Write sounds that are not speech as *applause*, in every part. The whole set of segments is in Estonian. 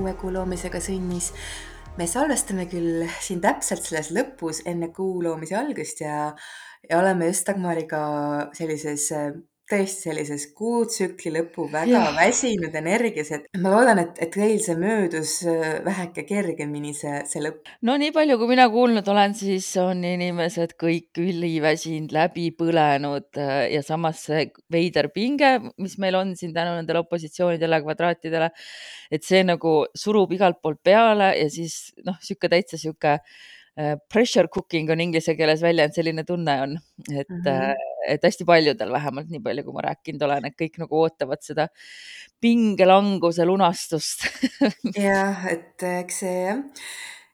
uue kuu loomisega sünnis. me salvestame küll siin täpselt selles lõpus enne kuu loomise algust ja, ja oleme just Dagmariga sellises tõesti sellises kuutsükli lõpu väga Jah. väsinud energias, et ma loodan, et, et teil see möödus äh, väheke kergemini, see, see lõpp. no nii palju, kui mina kuulnud olen, siis on inimesed kõik üliväsinud, läbi põlenud äh, ja samas see veider pinge, mis meil on siin tänu nendele opositsioonidele, kvadraatidele, et see nagu surub igalt poolt peale ja siis noh, sihuke täitsa sihuke äh, pressure cooking on inglise keeles väljend, selline tunne on, et mm. -hmm. et hästi paljudel vähemalt nii palju, kui ma rääkinud olen, et kõik nagu ootavad seda pingelanguse lunastust jah, et äh, eks see jah,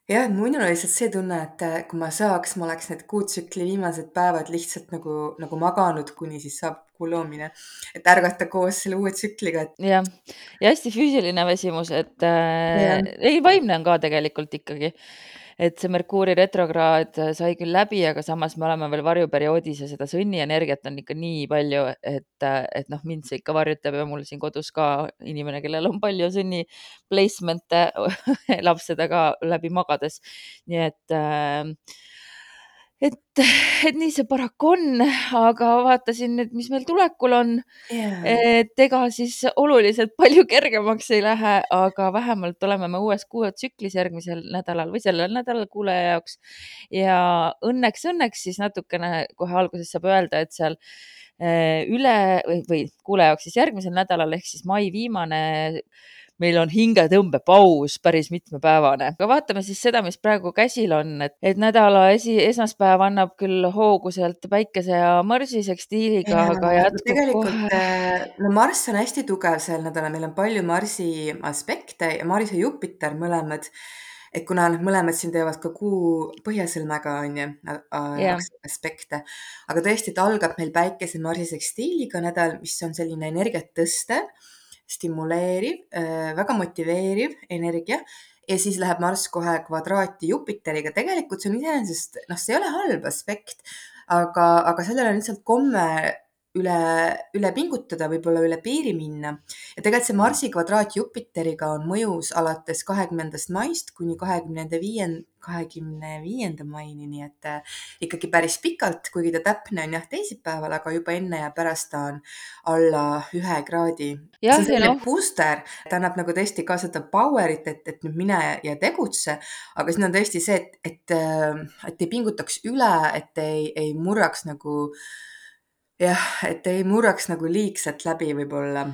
jah, et minul oli lihtsalt see tunne, et äh, kui ma saaks, ma oleks need kuutsükli viimased päevad lihtsalt nagu, nagu maganud, kuni siis saab kuu loomine, et ärgata koos selle uue tsükliga, et jah, ja hästi füüsiline väsimus, et äh, ei, vaimne on ka tegelikult ikkagi, et see Merkuuri retrokraad sai küll läbi, aga samas me oleme veel varjuperioodis ja seda sõnnienergiat on ikka nii palju, et, et noh, mind see ikka varjutab ja mul siin kodus ka inimene, kellel on palju sünni placement'e *laughs* elab seda ka läbi magades. nii et äh, et, et nii see paraku on, aga vaatasin nüüd, mis meil tulekul on jah, et ega siis oluliselt palju kergemaks ei lähe, aga vähemalt oleme me uues kuuetsüklis järgmisel nädalal või sellel nädalal kuulaja jaoks. ja õnneks, õnneks siis natukene kohe alguses saab öelda, et seal eh, üle või, või kuulaja jaoks siis järgmisel nädalal ehk siis mai viimane meil on hingetõmbepaus päris mitmepäevane, aga vaatame siis seda, mis praegu käsil on, et, et nädala esi, esmaspäev annab küll hoogu sealt päikese ja Marsi sekstiiliga, ja aga jätkub tegelikult kohe. äh, no Marss on hästi tugev sel nädalal, meil on palju Marsi aspekte ja Mars ja Jupiter mõlemad, et kuna nad mõlemad siin teevad ka kuu põhjasõlmega onju jah, aspekte, aga tõesti, et algab meil päikese Marsi sekstiiliga nädal, mis on selline energiat tõstev, stimuleeriv, väga motiveeriv energia ja siis läheb Marss kohe kvadraati Jupiteriga. tegelikult see on iseenesest, noh, see ei ole halb aspekt, aga, aga sellel on lihtsalt komme üle, üle pingutada, võib-olla üle piiri minna. ja tegelikult see Marsi kvadraat Jupiteriga on mõjus alates kahekümnendast maist kuni kahekümnenda viienda, kahekümne viienda maini, nii et äh, ikkagi päris pikalt, kuigi ta täpne on jah teisipäeval, aga juba enne ja pärast ta on alla ühe kraadi. see on selline noh, booster, ta annab nagu tõesti ka seda power'it, et, et nüüd mine ja tegutse, aga siin on tõesti see, et, et, äh, et ei pingutaks üle, et ei, ei murraks nagu jah, et ei murraks nagu liigselt läbi võib-olla.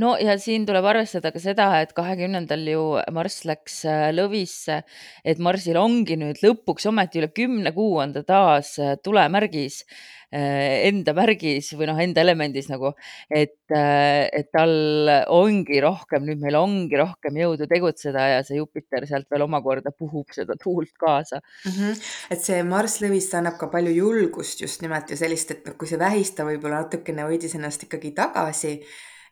No ja siin tuleb arvestada ka seda, et kahekümnendal ju Marss läks äh, Lõvisse, et Marsil ongi nüüd lõpuks ometi üle kümne kuu on ta taas äh, tulemärgis, enda märgis või noh, enda elemendis nagu, et, äh, et tal ongi rohkem, nüüd meil ongi rohkem jõudu tegutseda ja see Jupiter sealt veel omakorda puhub seda tuult kaasa. Mm -hmm. et see Marss Lõvisse annab ka palju julgust just nimelt ja sellist, et kui see vähista võib-olla natukene hoidis ennast ikkagi tagasi,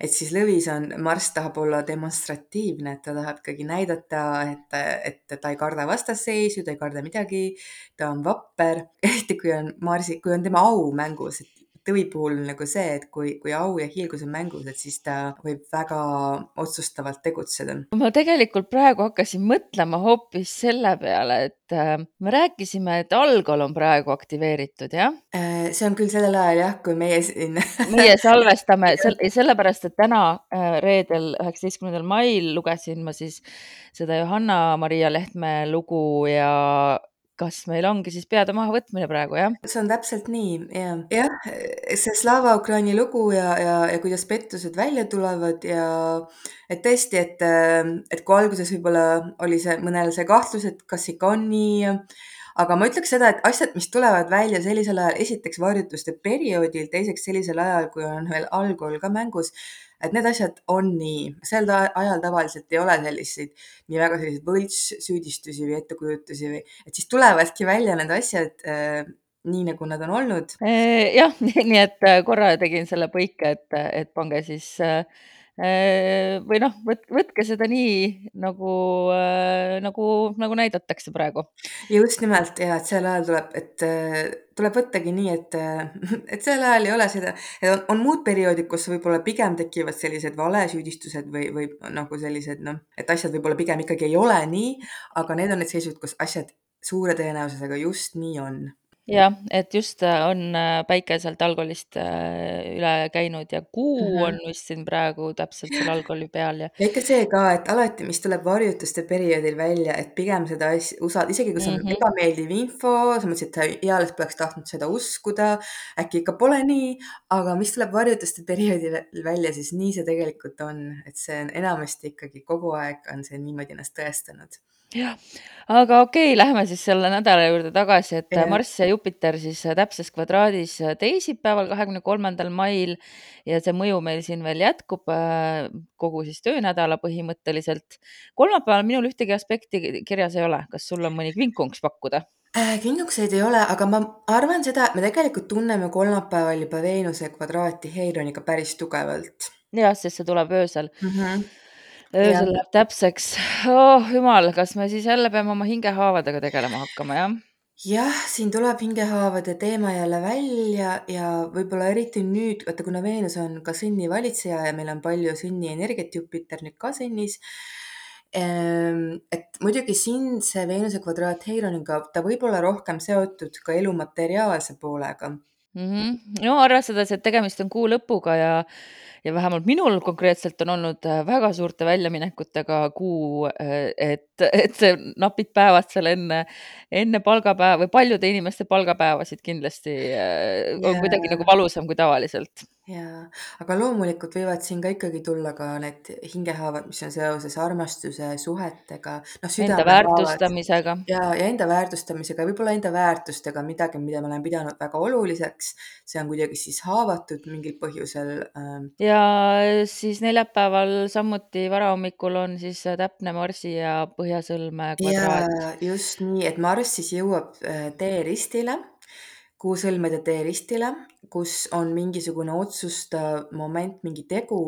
et siis Lõvis on, Marss tahab olla demonstratiivne, et ta tahab ikkagi näidata, et, et ta ei karda vastasseisu, ta ei karda midagi, ta on vapper, *laughs* eriti kui on Marsi, kui on tema au mängus, et Tõvi puhul nagu see, et kui, kui au ja hiilgus on mängus, et siis ta võib väga otsustavalt tegutseda. ma tegelikult praegu hakkasin mõtlema hoopis selle peale, et äh, me rääkisime, et algol on praegu aktiveeritud, jah? Äh, see on küll sellel ajal jah, kui meie siin *laughs* meie salvestame sel-, sellepärast, et täna äh, reedel, üheksateistkümnendal mail lugesin ma siis seda Johanna-Maria Lehtme lugu ja kas meil ongi siis peade mahavõtmine praegu, jah? see on täpselt nii ja, jah, see Slava Ukraini lugu ja, ja, ja kuidas pettused välja tulevad ja et tõesti, et, et kui alguses võib-olla oli see mõnel see kahtlus, et kas ikka on nii, aga ma ütleks seda, et asjad, mis tulevad välja sellisel ajal, esiteks varjutuste perioodil, teiseks sellisel ajal, kui on veel algkool ka mängus, et need asjad on nii, sel ajal tavaliselt ei ole selliseid nii väga selliseid võltssüüdistusi või ettekujutusi või, et siis tulevadki välja need asjad äh, nii, nagu nad on olnud. jah, *laughs* nii et äh, korra tegin selle põike, et, et pange siis äh, Äh, või noh, võt võtke seda nii nagu, nagu, nagu näidatakse praegu. just nimelt ja et sel ajal tuleb, et tuleb võttagi nii, et, *laughs* et sel ajal ei ole seda, on, on muud perioodid, kus võib-olla pigem tekivad sellised valesüüdistused või, või nagu sellised noh, et asjad võib-olla pigem ikkagi ei ole nii, aga need on need seisud, kus asjad suure tõenäosusega just nii on jah, et just äh, on äh, päike sealt algolist äh, üle käinud ja kuu -hmm. on vist siin praegu täpselt seal algoli peal ja. ja ikka see ka, et alati, mis tuleb varjutuste perioodil välja, et pigem seda asja usaldada, isegi kui see on -hmm. ebameeldiv info, sa mõtlesid, et sa eales poleks tahtnud seda uskuda, äkki ikka pole nii, aga mis tuleb varjutuste perioodil *laughs* välja, siis nii see tegelikult on, et see on enamasti ikkagi kogu aeg on see niimoodi ennast tõestanud jah, aga okei, lähme siis selle nädala juurde tagasi, et. Marss ja Jupiter siis täpses kvadraadis teisipäeval, kahekümne kolmandal mail ja see mõju meil siin veel jätkub kogu siis töönädala põhimõtteliselt. kolmapäeval minul ühtegi aspekti kirjas ei ole, kas sul on mõni kvinkunks pakkuda? Äh, kingukseid ei ole, aga ma arvan seda, et me tegelikult tunneme kolmapäeval juba Veenuse kvadraati Heironiga päris tugevalt. jah, sest see tuleb öösel mm. -hmm öösel läheb täpseks. oh jumal, kas me siis jälle peame oma hingehaavadega tegelema hakkama, jah? jah, siin tuleb hingehaavade teema jälle välja ja võib-olla eriti nüüd, vaata kuna Veenus on ka sõnni valitseja ja meil on palju sõnni energiat, Jupiter nüüd ka sõnnis. Ehm, et muidugi siin see Veenuse kvadraat Heironiga, ta võib olla rohkem seotud ka elu materiaalse poolega mm. -hmm. no arvestades, et tegemist on kuu lõpuga ja ja vähemalt minul konkreetselt on olnud äh, väga suurte väljaminekutega kuu, äh, et, *laughs* et see napid päevad seal enne, enne palgapäeva või paljude inimeste palgapäevasid kindlasti yeah. Äh, on kuidagi nagu valusam kui tavaliselt jaa, aga loomulikult võivad siin ka ikkagi tulla ka need hingehaavad, mis on seoses armastuse, suhetega, noh, enda väärtustamisega. ja, ja enda väärtustamisega, võib-olla enda väärtustega midagi, mida ma olen pidanud väga oluliseks. see on kuidagi siis haavatud mingil põhjusel. Ähm. Ja siis neljapäeval samuti varahommikul on siis täpne Marsi ja Põhjasõlme kvadraat. just nii, et Marss siis jõuab äh, teeristile kuu sõlmede teeristile, kus on mingisugune otsustav moment, mingi tegu,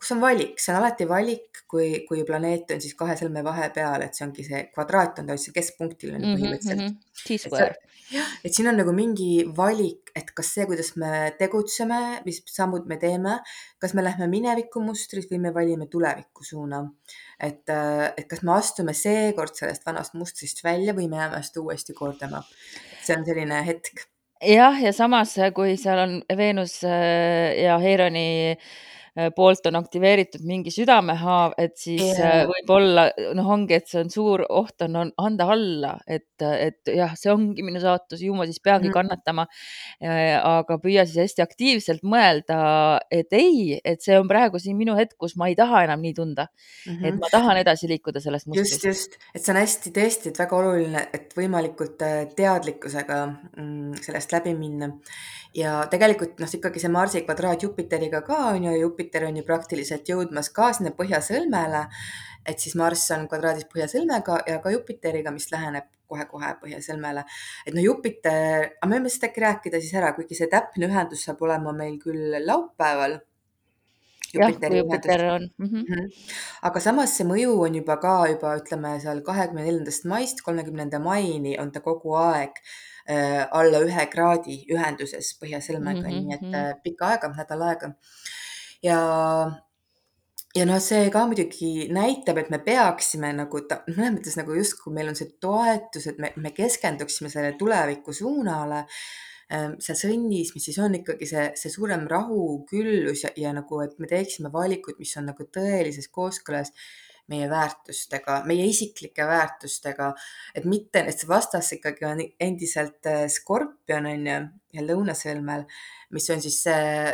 kus on valik, see on alati valik, kui, kui planeet on siis kahe sõlme vahepeal, et see ongi see kvadraat on ta siis keskpunktil on ju Mhm, põhimõtteliselt mhm. T-square. Et siin on nagu mingi valik, et kas see, kuidas me tegutseme, mis sammud me teeme, kas me lähme mineviku mustris või me valime tuleviku suuna. et, et kas me astume seekord sellest vanast mustrist välja või me jääme seda uuesti kordama. see on selline hetk jah, ja samas, kui seal on Veenus äh, ja Heironi äh, poolt on aktiveeritud mingi südamehaav, et siis yeah. võib-olla noh, ongi, et see on suur oht on, on anda alla, et, et jah, see ongi minu saatus, ju ma siis peangi mm kannatama. aga püüa siis hästi aktiivselt mõelda, et ei, et see on praegu siin minu hetk, kus ma ei taha enam nii tunda mm. -hmm. et ma tahan edasi liikuda sellest mustrist. just, just, et see on hästi tõesti, et väga oluline, et võimalikult äh, teadlikkusega mm, sellest läbi minna. Ja tegelikult noh, ikkagi see Marsi kvadraat Jupiteriga ka on ju, Jupiter on ju praktiliselt jõudmas ka sinna põhjasõlmele. et siis Marss on kvadraadis põhjasõlmega ja ka Jupiteriga, mis läheneb kohe-kohe põhjasõlmele. et no Jupiter, aga me võime seda äkki rääkida siis ära, kuigi see täpne ühendus saab olema meil küll laupäeval jah, kui Jupiter on mm. -hmm. aga samas see mõju on juba ka juba ütleme seal kahekümne neljandast maist kolmekümnenda maini on ta kogu aeg Äh, alla ühe kraadi ühenduses Põhja-Sõlmega mm, -hmm. nii et mhm. äh, pikka aega, nädal aega. ja, ja noh, see ka muidugi näitab, et me peaksime nagu ta, mõnes mõttes nagu justkui meil on see toetus, et me, me keskenduksime selle tuleviku suunale seal sõnnis, mis siis on ikkagi see, see suurem rahu, küllus ja, ja nagu, et me teeksime valikuid, mis on nagu tõelises kooskõlas meie väärtustega, meie isiklike väärtustega, et mitte, et see vastas ikkagi on endiselt äh, skorpion on ju ja lõunasõlmel, mis on siis see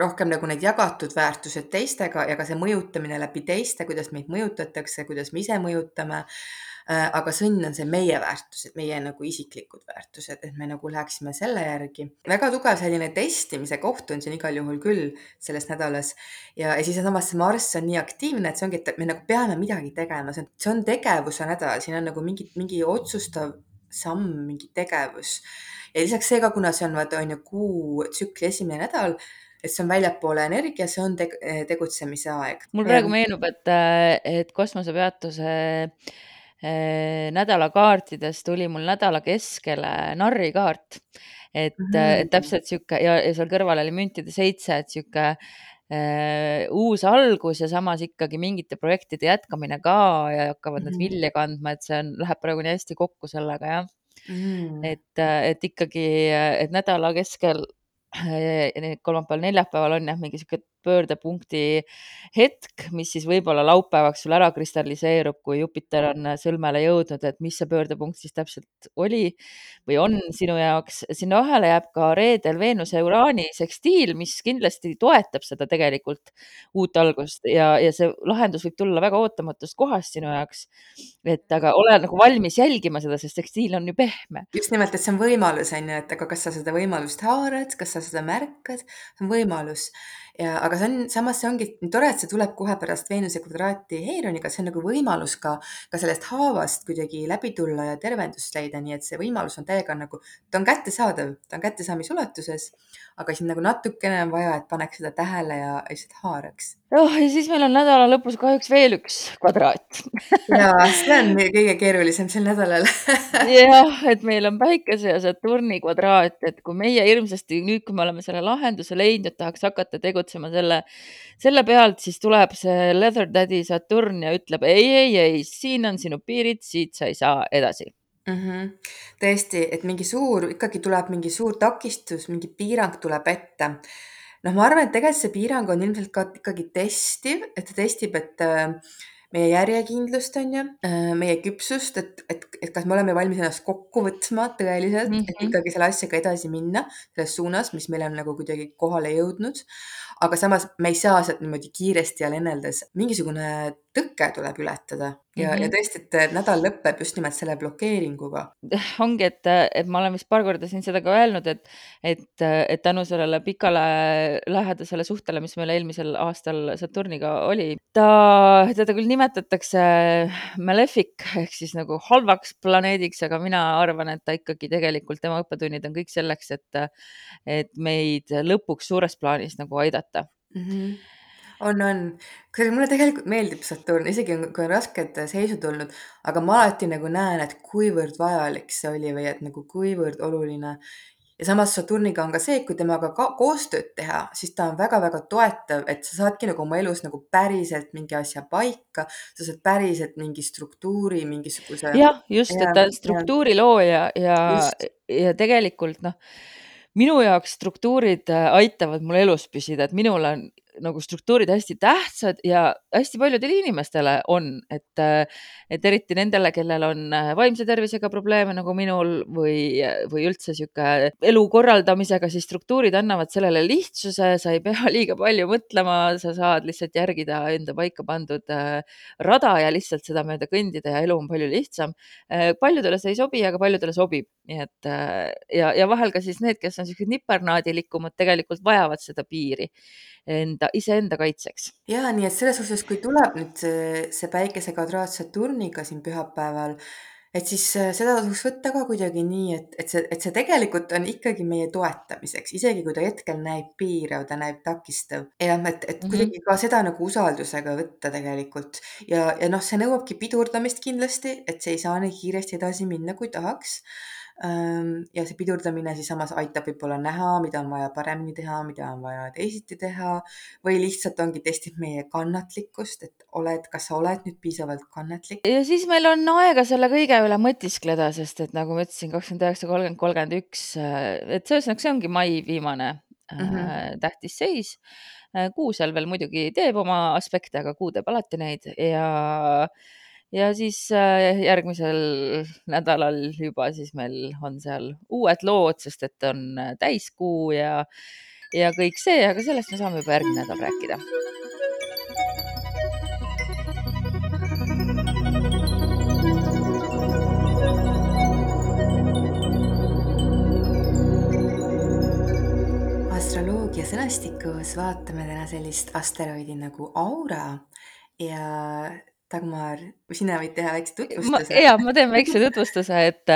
rohkem nagu need jagatud väärtused teistega ja ka see mõjutamine läbi teiste, kuidas meid mõjutatakse, kuidas me ise mõjutame. Äh, aga sõnn on see meie väärtused, meie nagu isiklikud väärtused, et me nagu läheksime selle järgi. väga tugev selline testimise koht on siin igal juhul küll selles nädalas ja, ja siis samas see Marss on nii aktiivne, et see ongi, et me nagu peame midagi tegema, see on, see on tegevuse nädal, siin on nagu mingi, mingi otsustav samm, mingi tegevus ja lisaks see ka, kuna see on vaata on ju kuu tsükli esimene nädal et see on väljapoole energia, see on teg tegutsemise aeg. mul praegu meenub, et, et kosmosepeatuse eh, nädalakaartides tuli mul nädala keskele narrikaart. et mm, -hmm. et täpselt sihuke ja, ja seal kõrval oli müntide seitse, et sihuke äh, uus algus ja samas ikkagi mingite projektide jätkamine ka ja hakkavad mm -hmm. need vilja kandma, et see on, läheb praegu nii hästi kokku sellega jah mm.. et, et ikkagi, et nädala keskel kolmapäeval, neljapäeval on jah, mingi sihuke pöördepunkti hetk, mis siis võib-olla laupäevaks sul ära kristalliseerub, kui Jupiter on sõlmele jõudnud, et mis see pöördepunkt siis täpselt oli või on sinu jaoks. sinna vahele jääb ka reedel Veenuse Uraani sekstiil, mis kindlasti toetab seda tegelikult uut algust ja, ja see lahendus võib tulla väga ootamatust kohast sinu jaoks. et aga ole nagu valmis jälgima seda, sest sekstiil on ju pehme. just nimelt, et see on võimalus, on ju, et aga kas sa seda võimalust haarad, kas sa seda märkad, see on võimalus ja aga see on, samas see ongi tore, et see tuleb kohe pärast Veenuse kvadraati Heironiga, see on nagu võimalus ka, ka sellest haavast kuidagi läbi tulla ja tervendust leida, nii et see võimalus on täiega nagu, ta on kättesaadav, ta on kättesaamise aga siin nagu natukene on vaja, et paneks seda tähele ja lihtsalt haaraks. oh, ja siis meil on nädala lõpus kahjuks veel üks kvadraat ja see on kõige keerulisem sel nädalal *laughs* jah, et meil on Päikese ja Saturni kvadraat, et kui meie hirmsasti nüüd, kui me oleme selle lahenduse leidnud, tahaks hakata tegutsema selle, selle pealt, siis tuleb see Leather Daddy Saturn ja ütleb ei, ei, ei, siin on sinu piirid, siit sa ei saa edasi mm. -hmm. tõesti, et mingi suur, ikkagi tuleb mingi suur takistus, mingi piirang tuleb ette. noh, ma arvan, et tegelikult see piirang on ilmselt ka ikkagi testiv, et ta testib, et äh, meie järjekindlust on ju, äh, meie küpsust, et, et, et kas me oleme valmis ennast kokku võtma tõeliselt mm, -hmm. et mhm. ikkagi selle asjaga edasi minna selles suunas, mis meil on nagu kuidagi kohale jõudnud. aga samas me ei saa sealt niimoodi kiiresti ja lenneldes, mingisugune tõke tuleb ületada ja mm, -hmm. ja tõesti, et nädal lõpeb just nimelt selle blokeeringuga. ongi, et, et ma olen vist paar korda siin seda ka öelnud, et, et, et tänu sellele pikale lähedasele suhtele, mis meil eelmisel aastal Saturniga oli, ta, teda küll nimetatakse malefic ehk siis nagu halvaks planeediks, aga mina arvan, et ta ikkagi tegelikult, tema õppetunnid on kõik selleks, et, et meid lõpuks suures plaanis nagu aidata mm. -hmm on, on. kusjuures mulle tegelikult meeldib Saturn, isegi kui on rasked seisud olnud, aga ma alati nagu näen, et kuivõrd vajalik see oli või et nagu kuivõrd oluline. ja samas Saturniga on ka see, et kui temaga ka koostööd teha, siis ta on väga-väga toetav, et sa saadki nagu oma elus nagu päriselt mingi asja paika, sa saad päriselt mingi struktuuri, mingisuguse. jah, just, et ta on struktuuri looja ja, ja, ja tegelikult noh minu jaoks struktuurid aitavad mul elus püsida, et minul on nagu struktuurid hästi tähtsad ja hästi paljudele inimestele on, et, et eriti nendele, kellel on vaimse tervisega probleeme nagu minul või, või üldse sihuke elu korraldamisega, siis struktuurid annavad sellele lihtsuse, sa ei pea *laughs* liiga palju mõtlema, sa saad lihtsalt järgida enda paika pandud äh, rada ja lihtsalt seda mööda kõndida ja elu on palju lihtsam. Äh, paljudele see ei sobi, aga paljudele sobib, nii et äh, ja, ja vahel ka siis need, kes on siuksed nipernaadilikumad, tegelikult vajavad seda piiri enda, iseenda kaitseks. ja nii, et selles suhtes, kui tuleb nüüd see, see päikese kvadraat Saturniga siin pühapäeval, et siis äh, seda tasuks võtta ka kuidagi nii, et, et see, et see tegelikult on ikkagi meie toetamiseks, isegi kui ta hetkel näib piirav, ta näeb takistav. jah, et, et mm -hmm. kuidagi ka seda nagu usaldusega võtta tegelikult ja, ja noh, see nõuabki pidurdamist kindlasti, et see ei saa nii kiiresti edasi minna, kui tahaks ja see pidurdamine siis samas aitab võib-olla näha, mida on vaja paremini teha, mida on vaja teisiti teha või lihtsalt ongi testib meie kannatlikkust, et oled, kas sa oled nüüd piisavalt kannatlik. ja siis meil on aega selle kõige üle mõtiskleda, sest et nagu ma ütlesin, kakskümmend üheksa, kolmkümmend, kolmkümmend üks, et ühesõnaga, see ongi mai viimane mm -hmm. tähtis seis. kuu seal veel muidugi teeb oma aspekte, aga kuu teeb alati neid ja ja siis äh, järgmisel nädalal juba siis meil on seal uued lood, sest et on äh, täiskuu ja, ja kõik see, aga sellest me saame juba järgmine nädal rääkida. astroloogia sõnastikus vaatame täna sellist asteroidi nagu Aura ja Dagmar, sina võid teha väikse tutvustuse. ja ma teen väikse tutvustuse, et,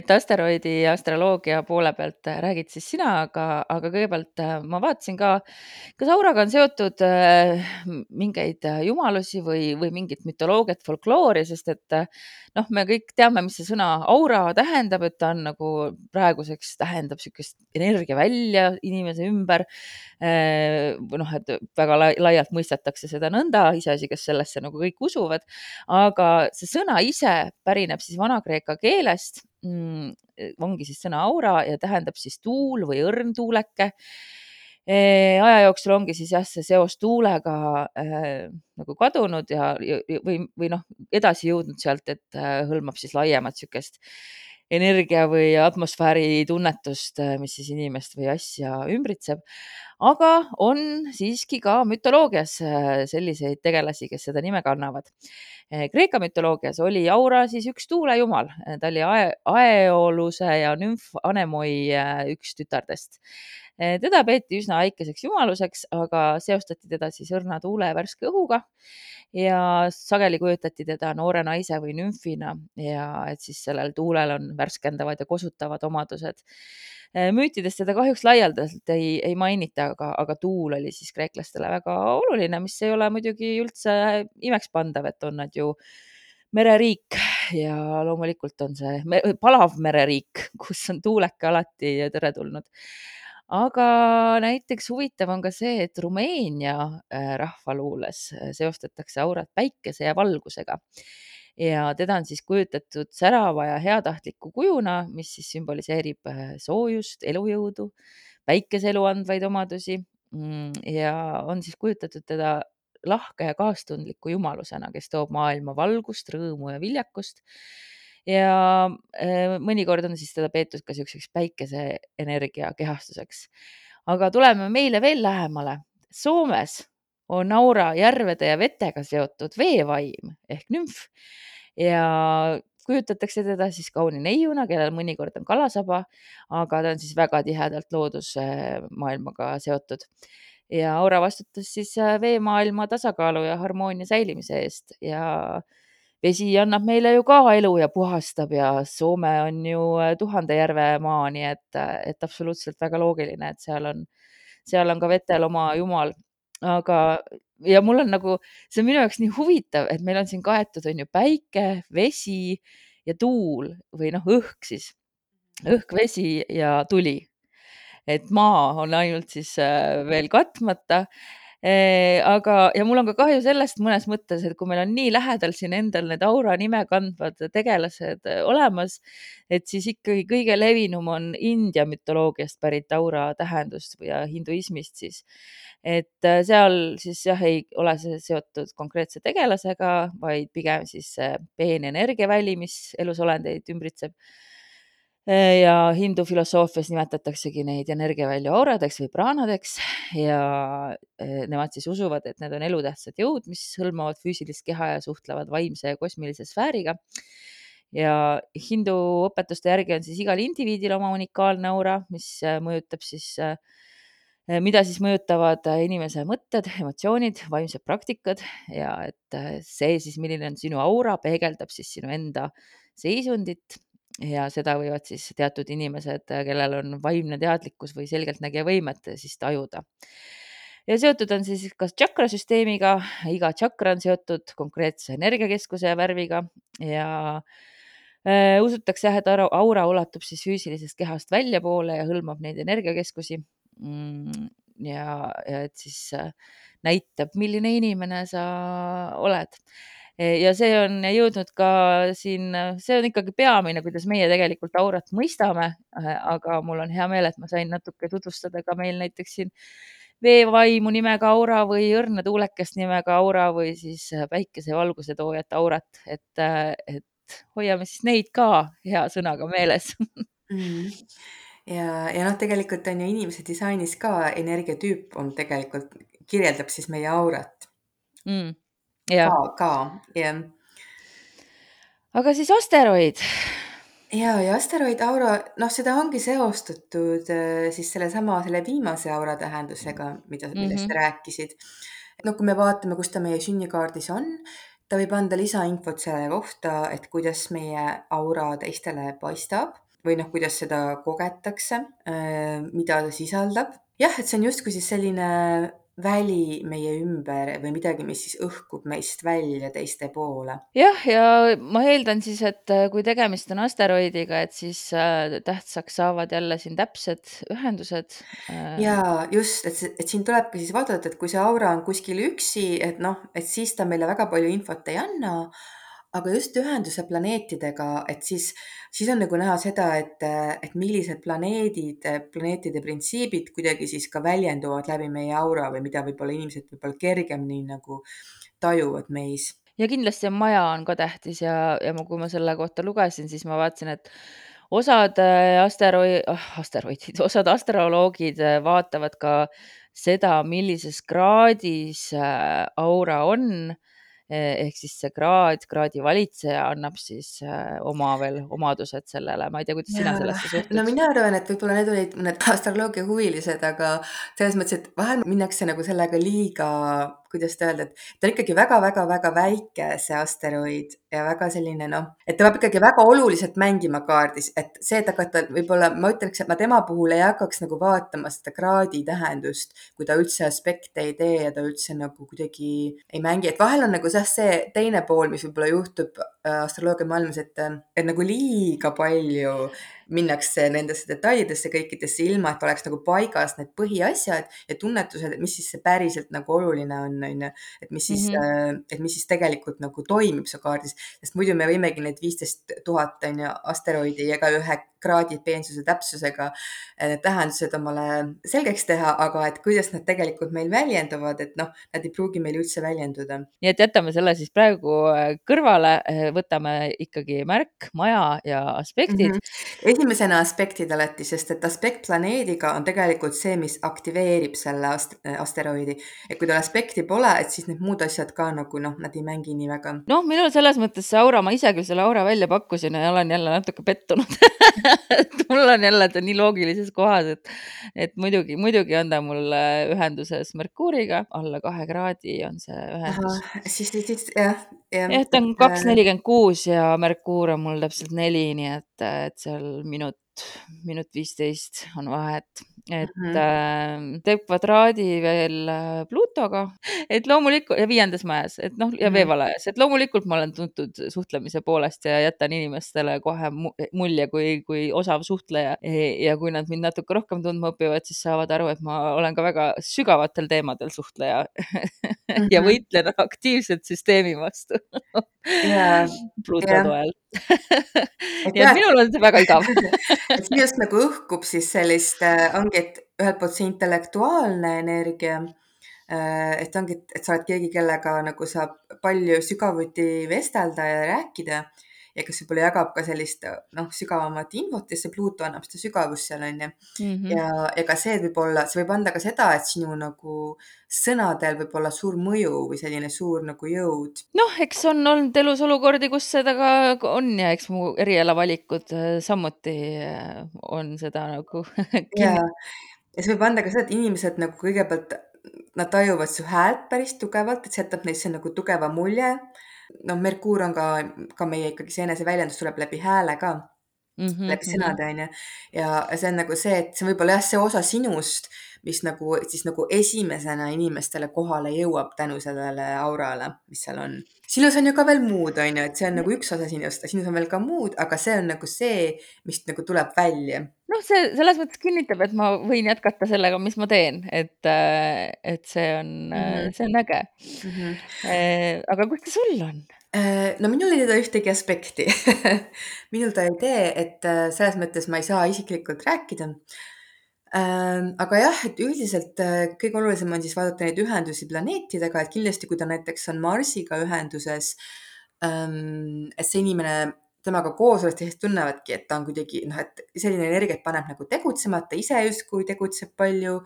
et asteroidi astroloogia poole pealt räägid siis sina, aga, aga kõigepealt äh, ma vaatasin ka, kas auraga on seotud äh, mingeid jumalusi või, või mingit mütoloogiat, folkloori, sest et noh, me kõik teame, mis see sõna aura tähendab, et ta on nagu praeguseks tähendab niisugust energiavälja inimese ümber. noh, et väga laialt mõistetakse seda nõnda, iseasi, kas sellesse nagu kõik usuvad, aga see sõna ise pärineb siis vana-kreeka keelest mm,. ongi siis sõna aura ja tähendab siis tuul või õrn tuuleke aja jooksul ongi siis jah, see seos tuulega äh, nagu kadunud ja, või, või noh, edasi jõudnud sealt, et äh, hõlmab siis laiemat niisugust energia või atmosfääri tunnetust, mis siis inimest või asja ümbritseb. aga on siiski ka mütoloogias selliseid tegelasi, kes seda nime kannavad. Kreeka mütoloogias oli Aura siis üks tuulejumal, ta oli Aeoluse ja nümf Anemoi üks tütardest teda peeti üsna väikeseks jumaluseks, aga seostati teda siis õrna tuule ja värske õhuga ja sageli kujutati teda noore naise või nümfina ja et siis sellel tuulel on värskendavad ja kosutavad omadused. müütides teda kahjuks laialdaselt ei, ei mainita, aga, aga tuul oli siis kreeklastele väga oluline, mis ei ole muidugi üldse imekspandav, et on nad ju mereriik ja loomulikult on see palav mereriik, kus on tuuleke alati teretulnud aga näiteks huvitav on ka see, et Rumeenia äh, rahvaluules äh, seostatakse aurat päikese ja valgusega. Ja teda on siis kujutatud särava ja heatahtliku kujuna, mis siis sümboliseerib äh, soojust, elujõudu, päikese elu andvaid omadusi. Mm, ja on siis kujutatud teda lahke ja kaastundliku jumalusena, kes toob maailma valgust, rõõmu ja viljakust ja äh, mõnikord on siis teda peetud ka niisuguseks päikeseenergia kehastuseks. aga tuleme meile veel lähemale. Soomes on aura järvede ja vetega seotud veevaim ehk nümf ja kujutatakse teda siis kauni neiuna, kellel mõnikord on kalasaba, aga ta on siis väga tihedalt loodusmaailmaga seotud ja aura vastutas siis äh, veemaailma tasakaalu ja harmoonia säilimise eest ja vesi annab meile ju ka elu ja puhastab ja Soome on ju äh, tuhande järve maa, nii et, äh, et absoluutselt väga loogiline, et seal on, seal on ka vetel oma jumal. aga, ja mul on nagu, see on minu jaoks nii huvitav, et meil on siin kaetud, on ju päike, vesi ja tuul või noh, õhk siis, õhk, vesi ja tuli. Et maa on ainult siis äh, veel katmata aga, ja mul on ka kahju sellest mõnes mõttes, et kui meil on nii lähedal siin endal need aura nime kandvad tegelased äh, olemas, et siis ikkagi kõige levinum on India mütoloogiast pärit aura tähendus ja hinduismist siis. et äh, seal siis jah, ei ole see seotud konkreetse tegelasega, vaid pigem siis peene energiaväli, mis elusolendeid ümbritseb Äh, ja hindu filosoofias nimetataksegi neid energiavälju auradeks või praanadeks. Ja äh, nemad siis usuvad, et need on elutähtsad jõud, mis hõlmavad füüsilist keha ja suhtlevad vaimse ja kosmilise sfääriga. ja hindu õpetuste järgi on siis igal indiviidil oma unikaalne aura, mis äh, mõjutab siis, mida siis mõjutavad inimese mõtted, emotsioonid, vaimsed praktikad. Ja et see siis, milline on sinu aura, peegeldab siis sinu enda seisundit ja seda võivad siis teatud inimesed, kellel on vaimne teadlikkus või selgeltnägija võimet siis tajuda. ja seotud on siis kas tšakrasüsteemiga, iga tšakra on seotud konkreetse energiakeskuse ja värviga ja äh, usutakse jah, et aura ulatub siis füüsilisest kehast väljapoole ja hõlmab neid energiakeskusi mm,. ja, ja et siis äh, näitab, milline inimene sa oled ja see on jõudnud ka siin, see on ikkagi peamine, kuidas meie tegelikult aurat mõistame. aga mul on hea meel, et ma sain natuke tutvustada ka meil näiteks siin veevaimu nimega aura või õrna tuulekest nimega aura või siis päikesevalguse toojat aurat, et, et hoiame siis neid ka hea sõnaga meeles mm. ja, ja noh, tegelikult on ju inimese disainis ka energiatüüp on tegelikult, kirjeldab siis meie aurat mm ka, ka, jah. aga siis asteroid. ja, ja asteroid aura, noh, seda ongi seostatud äh, siis sellesama, selle viimase aura tähendusega, mida, millest mm -hmm. sa rääkisid. no kui me vaatame, kus ta meie sünnikaardis on, ta võib anda lisainfot selle kohta, et kuidas meie aura teistele paistab või noh, kuidas seda kogetakse, mida ta sisaldab. jah, et see on justkui siis selline väli meie ümber või midagi, mis siis õhkub meist välja teiste poole. jah, ja ma eeldan siis, et äh, kui tegemist on asteroidiga, et siis äh, tähtsaks saavad jälle siin täpsed ühendused. Äh. ja just, et, et siin tulebki siis vaadata, et kui see aura on kuskil üksi, et noh, et siis ta meile väga palju infot ei anna aga just ühenduse planeetidega, et siis, siis on nagu näha seda, et, et millised planeedid, planeetide printsiibid kuidagi siis ka väljenduvad läbi meie aura või mida võib-olla inimesed võib-olla kergemini nagu tajuvad meis. ja kindlasti on maja on ka tähtis ja, ja ma, kui ma selle kohta lugesin, siis ma vaatasin, et osad äh, asteroi-, ah, asteroidid, *laughs* osad astroloogid äh, vaatavad ka seda, millises kraadis äh, aura on ehk siis see kraad, kraadi valitseja annab siis äh, oma veel omadused sellele, ma ei tea, kuidas sina sellesse suhtud? no mina arvan, et võib-olla need olid mõned astroloogia huvilised, aga selles mõttes, et vahel minnakse nagu sellega liiga kuidas ta öelda, et ta on ikkagi väga-väga-väga väike, see asteroid ja väga selline noh, et ta peab ikkagi väga oluliselt mängima kaardis, et see, et hakata võib-olla ma ütleks, et ma tema puhul ei hakkaks nagu vaatama seda kraadi tähendust, kui ta üldse aspekte ei tee ja ta üldse nagu kuidagi ei mängi, et vahel on nagu jah, see teine pool, mis võib-olla juhtub äh, astroloogia maailmas, et, et nagu liiga palju minnakse nendesse detailidesse kõikidesse, ilma et oleks nagu paigas need põhiasjad ja tunnetused, et mis siis see päriselt nagu oluline on, on ju. et mis siis mm, -hmm. et mis siis tegelikult nagu toimib su kaardis, sest muidu me võimegi need viisteist tuhat on ju asteroidi ja ka ühe kraadi peensuse täpsusega need tähendused omale selgeks teha, aga et kuidas nad tegelikult meil väljenduvad, et noh, nad ei pruugi meil üldse väljenduda. nii et jätame selle siis praegu äh, kõrvale, võtame ikkagi märk, maja ja aspektid mm. -hmm esimesena aspektid alati, sest et aspekt planeediga on tegelikult see, mis aktiveerib selle ast asteroidi. et kui tal aspekti pole, et siis need muud asjad ka nagu noh, nad ei mängi nii väga. noh, minul selles mõttes see aura, ma ise küll selle aura välja pakkusin ja olen jälle natuke pettunud et *laughs* *laughs* mul on jälle ta nii loogilises kohas, et, et muidugi, muidugi on ta mul äh, ühenduses Merkuuriga, alla kahe kraadi on see ühendus. siis, siis jah, jah, ta on kaks nelikümmend kuus ja Merkuur on mul täpselt neli, nii et, et seal minut, minut viisteist on vahet, et mm -hmm. äh, teeb kvadraadi veel äh, Plutoga, et loomulikult ja viiendas majas, et noh, ja mm -hmm. veevalajas, et loomulikult ma olen tuntud suhtlemise poolest ja jätan inimestele kohe mulje kui, kui osav suhtleja. ja kui nad mind natuke rohkem tundma õpivad, siis saavad aru, et ma olen ka väga sügavatel teemadel suhtleja mm *laughs* -hmm. ja võitlen aktiivselt süsteemi vastu *laughs* yeah. Pluto yeah. toel nii et minul on see väga igav *laughs* et siin just nagu õhkub siis sellist, äh, ongi, et ühelt poolt see intellektuaalne energia, äh, et ongi, et sa oled keegi, kellega nagu saab palju sügavuti vestelda ja rääkida ja kes võib-olla jagab ka sellist noh, sügavamat infot ja see Pluto annab seda sügavust seal onju mm. -hmm. ja, ja ka see võib olla, see võib anda ka seda, et sinu nagu sõnadel võib olla suur mõju või selline suur nagu jõud. noh, eks on olnud elus olukordi, kus seda ka on ja eks mu erialavalikud äh, samuti äh, on seda nagu *laughs* ja, ja see võib anda ka seda, et inimesed nagu kõigepealt nad tajuvad su häält päris tugevalt, et see jätab neisse nagu tugeva mulje noh, Merkuur on ka, ka meie ikkagi see eneseväljendus tuleb läbi hääle ka mm, -hmm, läbi sõnade onju. ja see on nagu see, et see võib olla jah, see osa sinust, mis nagu siis nagu esimesena inimestele kohale jõuab tänu sellele aurale, mis seal on. sinus on ju ka veel muud, onju, et see on nagu üks osa sinust, sinus on veel ka muud, aga see on nagu see, mis nagu tuleb välja. noh, see selles mõttes kinnitab, et ma võin jätkata sellega, mis ma teen, et, äh, et see on mm, -hmm. see on äge mm. -hmm. aga kuidas sul on? Äh, no minul ei tee ühtegi aspekti *laughs* minul ta ei tee, et äh, selles mõttes ma ei saa isiklikult rääkida. Ähm, aga jah, et üldiselt äh, kõige olulisem on siis vaadata neid ühendusi planeetidega, et kindlasti, kui ta näiteks on Marsiga ühenduses, ähm, et see inimene temaga koos olles teised tunnevadki, et ta on kuidagi noh, et selline energia paneb nagu tegutsema, et ta ise justkui tegutseb palju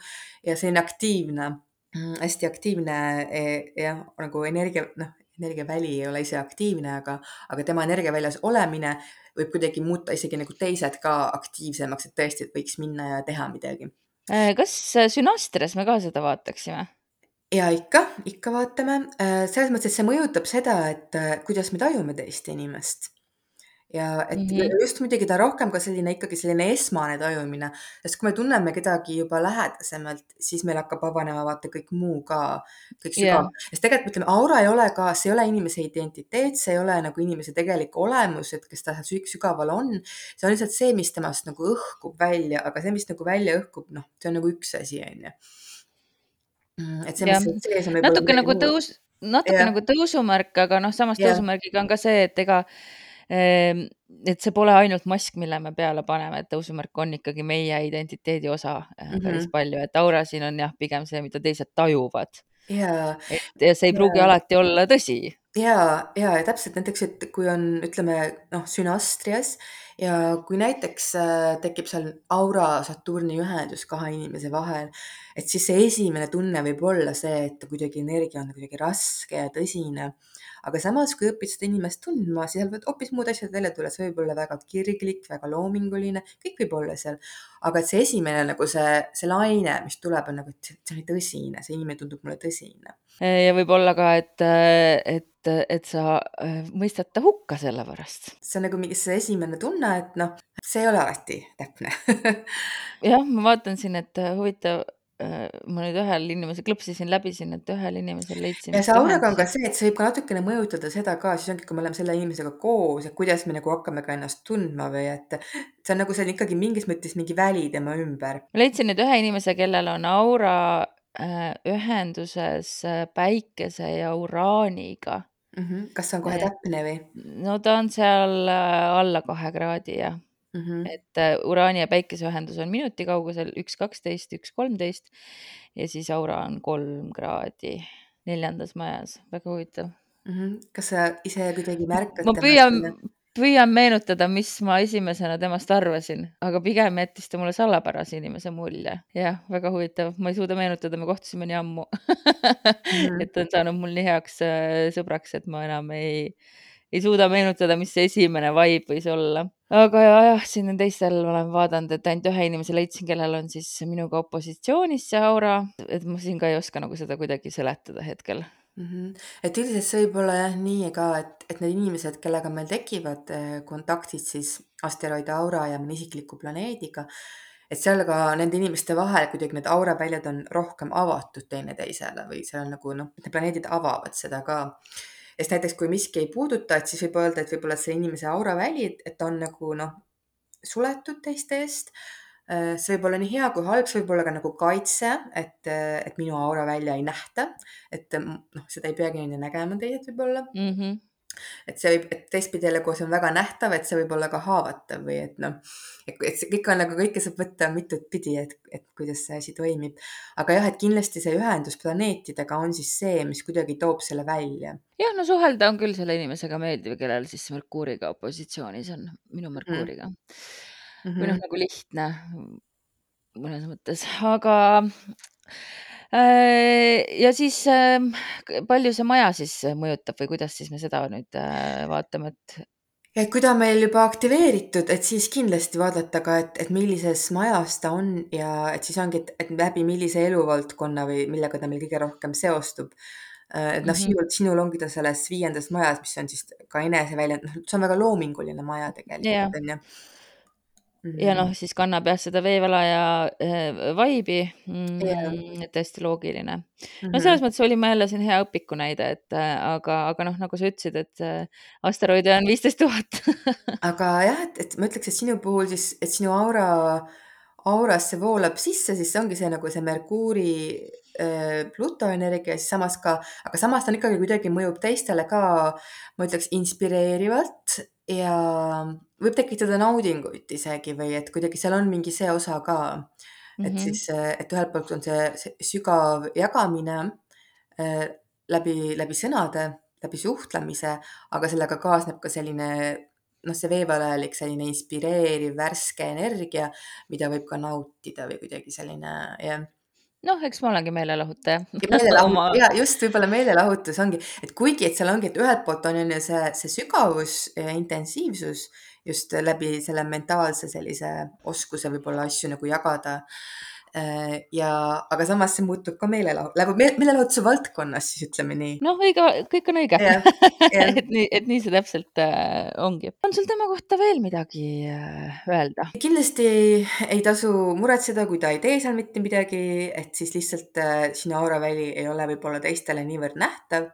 ja selline aktiivne, mm, hästi aktiivne e, jah, nagu energia, noh, energiaväli ei ole ise aktiivne, aga, aga tema energiaväljas olemine võib kuidagi muuta isegi nagu teised ka aktiivsemaks, et tõesti, et võiks minna ja teha midagi. Äh, kas sünastrias me ka seda vaataksime? ja ikka, ikka vaatame. Äh, selles mõttes, et see mõjutab seda, et äh, kuidas me tajume teist inimest ja et mm. -hmm. just muidugi ta rohkem ka selline ikkagi selline esmane tajumine, sest kui me tunneme kedagi juba lähedasemalt, siis meil hakkab vabanema vaata kõik muu ka, kõik sügav yeah., sest tegelikult ütleme, aura ei ole ka, see ei ole inimese identiteet, see ei ole nagu inimese tegelik olemus, et kes ta seal sügaval on. see on lihtsalt see, mis temast nagu õhkub välja, aga see, mis nagu välja õhkub, noh, see on nagu üks asi, onju. Mm, et see, mis sees on. natuke nagu tõus, natuke ja. nagu tõusumärk, aga noh, samas ja. tõusumärgiga on ka see, et ega et see pole ainult mask, mille me peale paneme, et tõusumärk on ikkagi meie identiteedi osa mm -hmm. päris palju, et aura siin on jah, pigem see, mida teised tajuvad. ja, et ja see ei ja. pruugi alati olla tõsi. ja, ja, ja täpselt näiteks, et kui on, ütleme noh, sünastrias ja kui näiteks äh, tekib seal aura Saturni ühendus kahe inimese vahel, et siis see esimene tunne võib olla see, et kuidagi energia on kuidagi raske ja tõsine aga samas, kui õpid seda inimest tundma, siis seal võivad hoopis muud asjad välja tulla, see võib olla väga kirglik, väga loominguline, kõik võib olla seal. aga et see esimene nagu see, see laine, mis tuleb, on nagu, et see oli tõsine, see inimene tundub mulle tõsine. ja võib-olla ka, et, et, et sa äh, mõistad ta hukka selle pärast. see on nagu mingi see esimene tunne, et noh, see ei ole alati täpne *laughs* jah, ma vaatan siin, et huvitav ma nüüd ühel inimesel klõpsisin läbi siin, et ühel inimesel leidsin. ja see auraga on ka see, et see võib ka natukene mõjutada seda ka, siis ongi, kui me oleme selle inimesega koos, et kuidas me nagu hakkame ka ennast tundma või et see on nagu on ikkagi mingis mõttes mingi väli tema ümber. ma leidsin nüüd ühe inimese, kellel on aura äh, ühenduses äh, päikese ja uraaniga mm. -hmm. kas see on kohe täpne või? no ta on seal äh, alla kahe kraadi jah mm. -hmm. et äh, uraani ja päikese ühendus on minuti kaugusel üks kaksteist, üks kolmteist ja siis aura on kolm kraadi neljandas majas, väga huvitav mm. -hmm. kas sa ise kuidagi märkad? ma püüan, püüan meenutada, mis ma esimesena temast arvasin, aga pigem jättis ta mulle salapärase inimese mulje. jah, väga huvitav, ma ei suuda meenutada, me kohtusime nii ammu *laughs* mm. -hmm. et ta on saanud mul nii heaks äh, sõbraks, et ma enam ei ei suuda meenutada, mis see esimene vibe võis olla. aga ja, jah, siin on teistel olen vaadanud, et ainult ühe inimese leidsin, kellel on siis minuga opositsioonis see aura, et ma siin ka ei oska nagu seda kuidagi seletada hetkel mm. -hmm. et üldiselt see võib olla jah nii ka, et, et need inimesed, kellega meil tekivad eh, kontaktid siis asteroidi aura ja mõne isikliku planeediga, et seal ka nende inimeste vahel kuidagi need auraväljad on rohkem avatud teineteisele või seal on nagu noh, need planeedid avavad seda ka sest näiteks kui miski ei puuduta, et siis võib öelda, et võib-olla see inimese auraväli, et ta on nagu noh, suletud teiste eest. Äh, see võib olla nii hea kui halb, see võib olla ka nagu kaitse, et, et minu aura välja ei nähta, et noh, seda ei peagi nägema teised võib-olla mm. -hmm et see võib, et teistpidi jälle, kui see on väga nähtav, et see võib olla ka haavatav või et noh, et see kõik on nagu kõike saab võtta mitut pidi, et, et kuidas see asi toimib. aga jah, et kindlasti see ühendus planeetidega on siis see, mis kuidagi toob selle välja. jah, no suhelda on küll selle inimesega meeldiv, kellel siis Merkuuriga opositsioonis on, minu mhm. Merkuuriga mm. -hmm. või noh, nagu lihtne mõnes mõttes, aga ja siis ähm, palju see maja siis mõjutab või kuidas siis me seda nüüd äh, vaatame, et? et kui ta on meil juba aktiveeritud, et siis kindlasti vaadata ka, et, et millises majas ta on ja et siis ongi, et, läbi millise eluvaldkonna või millega ta meil kõige rohkem seostub. Äh, et noh mm -hmm., sinul, sinul ongi ta selles viiendas majas, mis on siis ka eneseväljend, noh, see on väga loominguline maja tegelikult onju ja noh, siis kannab jah seda veevala ja äh, vaibi mm,. Yeah. hästi loogiline. no selles mõttes oli ma jälle siin hea õpiku näide, et äh, aga, aga noh, nagu sa ütlesid, et äh, asteroide on viisteist tuhat. *laughs* aga jah, et, et ma ütleks, et sinu puhul siis, et sinu aura, aurasse voolab sisse, siis see ongi see nagu see Merkuuri Pluto energia, siis samas ka, aga samas ta on ikkagi kuidagi mõjub teistele ka, ma ütleks inspireerivalt ja võib tekitada naudingut isegi või et kuidagi seal on mingi see osa ka. et mm -hmm. siis, et ühelt poolt on see, see sügav jagamine äh, läbi, läbi sõnade, läbi suhtlemise, aga sellega kaasneb ka selline noh, see veevalajalik selline inspireeriv värske energia, mida võib ka nautida või kuidagi selline jah noh, eks ma olengi meelelahutaja Oma... ja just võib-olla meelelahutus ongi, et kuigi, et seal ongi, et ühelt poolt on on ju see, see sügavus ja intensiivsus just läbi selle mentaalse sellise oskuse võib-olla asju nagu jagada. Äh, ja, aga samas see muutub ka meelelahu-, läheb meelelahutuse valdkonnas siis ütleme nii. noh, õige, kõik on õige jah, *laughs* jah. et nii, et nii see täpselt äh, ongi. on sul tema kohta veel midagi äh, öelda? kindlasti ei tasu muretseda, kui ta ei tee seal mitte midagi, et siis lihtsalt äh, sinu auraväli ei ole võib-olla teistele niivõrd nähtav.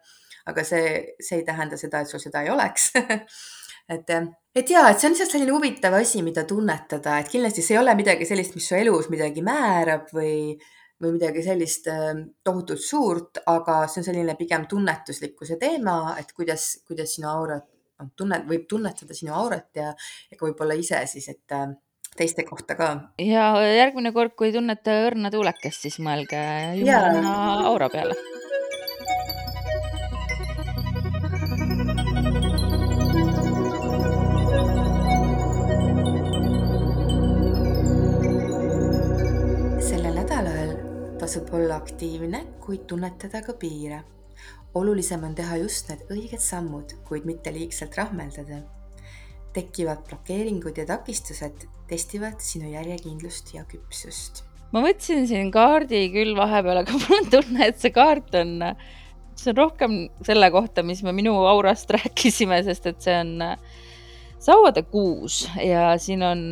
aga see, see ei tähenda seda, et sul seda ei oleks *laughs* et, et ja, et see on lihtsalt selline huvitav asi, mida tunnetada, et kindlasti see ei ole midagi sellist, mis su elus midagi määrab või, või midagi sellist ähm, tohutult suurt, aga see on selline pigem tunnetuslikkuse teema, et kuidas, kuidas sinu aurat, tunnet, võib tunnetada sinu aurat ja, ja ka võib-olla ise siis, et äh, teiste kohta ka. ja järgmine kord, kui tunnete õrna tuulekest, siis mõelge jumalanna aura peale tasub olla aktiivne, kuid tunnetada ka piire. olulisem on teha just need õiged sammud, kuid mitte liigselt rahmeldada. tekkivad blokeeringud ja takistused testivad sinu järjekindlust ja küpsust. ma võtsin siin kaardi küll vahepeal, aga *laughs* mul on tunne, et see kaart on, see on rohkem selle kohta, mis me minu aurast *laughs* rääkisime, sest et see on sauade kuus ja siin on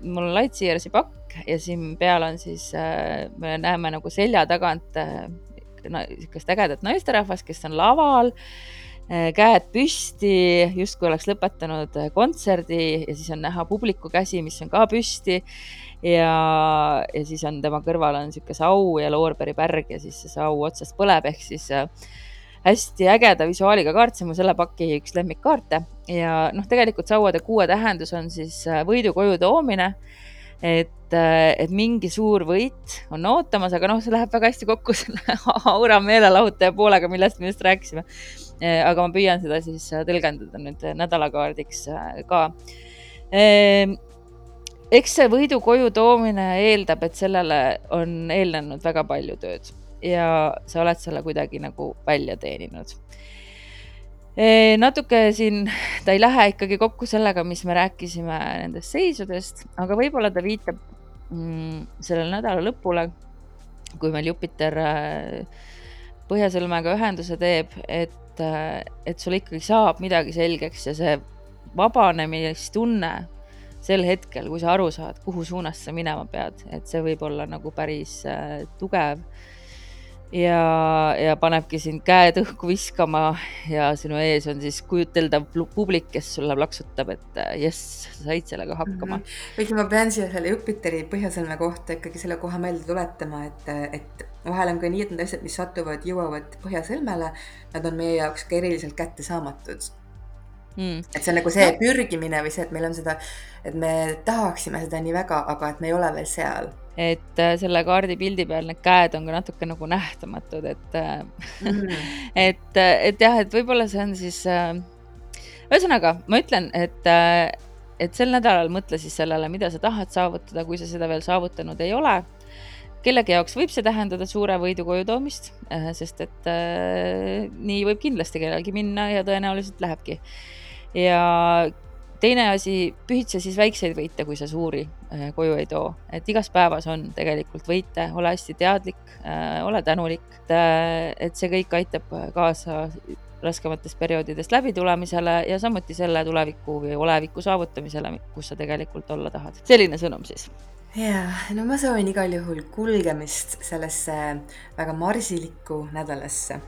mul on Lightyearsi pakk ja siin peal on siis, äh, me näeme nagu selja tagant äh, niisugust ägedat naisterahvast, kes on laval, äh, käed püsti, justkui oleks lõpetanud kontserdi ja siis on näha publiku käsi, mis on ka püsti. ja, ja siis on tema kõrval on niisugune sau ja loorberipärg ja siis see sau otsast põleb, ehk siis hästi ägeda visuaaliga kaart, see on mu selle paki üks lemmikkaarte ja noh, tegelikult sauade kuue tähendus on siis äh, võidu koju toomine. et, äh, et mingi suur võit on ootamas, aga noh, see läheb väga hästi kokku *laughs* selle aura meelelahutaja poolega, millest me just rääkisime. Äh, aga ma püüan seda siis tõlgendada nüüd nädalakaardiks ka ehm, eks see võidu koju toomine eeldab, et sellele on eelnenud väga palju tööd ja sa oled selle kuidagi nagu välja teeninud. natuke siin, ta ei lähe ikkagi kokku sellega, mis me rääkisime nendest seisudest, aga võib-olla ta viitab mm, sellele nädala lõpule, kui meil Jupiter äh, põhjasõlmega ühenduse teeb, et, äh, et sul ikkagi saab midagi selgeks ja see vabanemistunne sel hetkel, kui sa aru saad, kuhu suunas sa minema pead, et see võib olla nagu päris äh, tugev ja, ja panebki sind käed õhku viskama ja sinu ees on siis kujuteldav publik, kes sulle plaksutab, et äh, jess, sa said sellega hakkama mm. -hmm. kuigi ma pean siia selle Jupiteri põhjasõlme kohta ikkagi selle koha meelde tuletama, et, et vahel on ka nii, et need asjad, mis satuvad, jõuavad põhjasõlmele, nad on meie jaoks ka eriliselt kättesaamatud mm.. et see on nagu see pürgimine või see, et meil on seda, et me tahaksime seda nii väga, aga et me ei ole veel seal et äh, selle kaardipildi peal need käed on ka natuke nagu nähtamatud, et mm. *laughs* et, äh, et jah, et võib-olla see on siis äh,, ühesõnaga ma ütlen, et äh, et sel nädalal mõtle siis sellele, mida sa tahad saavutada, kui sa seda veel saavutanud ei ole. kellegi jaoks võib see tähendada suure võidu koju toomist sest et äh, nii võib kindlasti kellelgi minna ja tõenäoliselt lähebki. ja teine asi, pühitse siis väikseid võite, kui sa suuri koju ei too, et igas päevas on tegelikult võite, ole hästi teadlik, äh, ole tänulik, äh, et see kõik aitab kaasa raskematest perioodidest läbitulemisele ja samuti selle tuleviku või oleviku saavutamisele, kus sa tegelikult olla tahad. selline sõnum siis. Ja, no ma soovin igal juhul kulgemist sellesse väga marsilikku nädalasse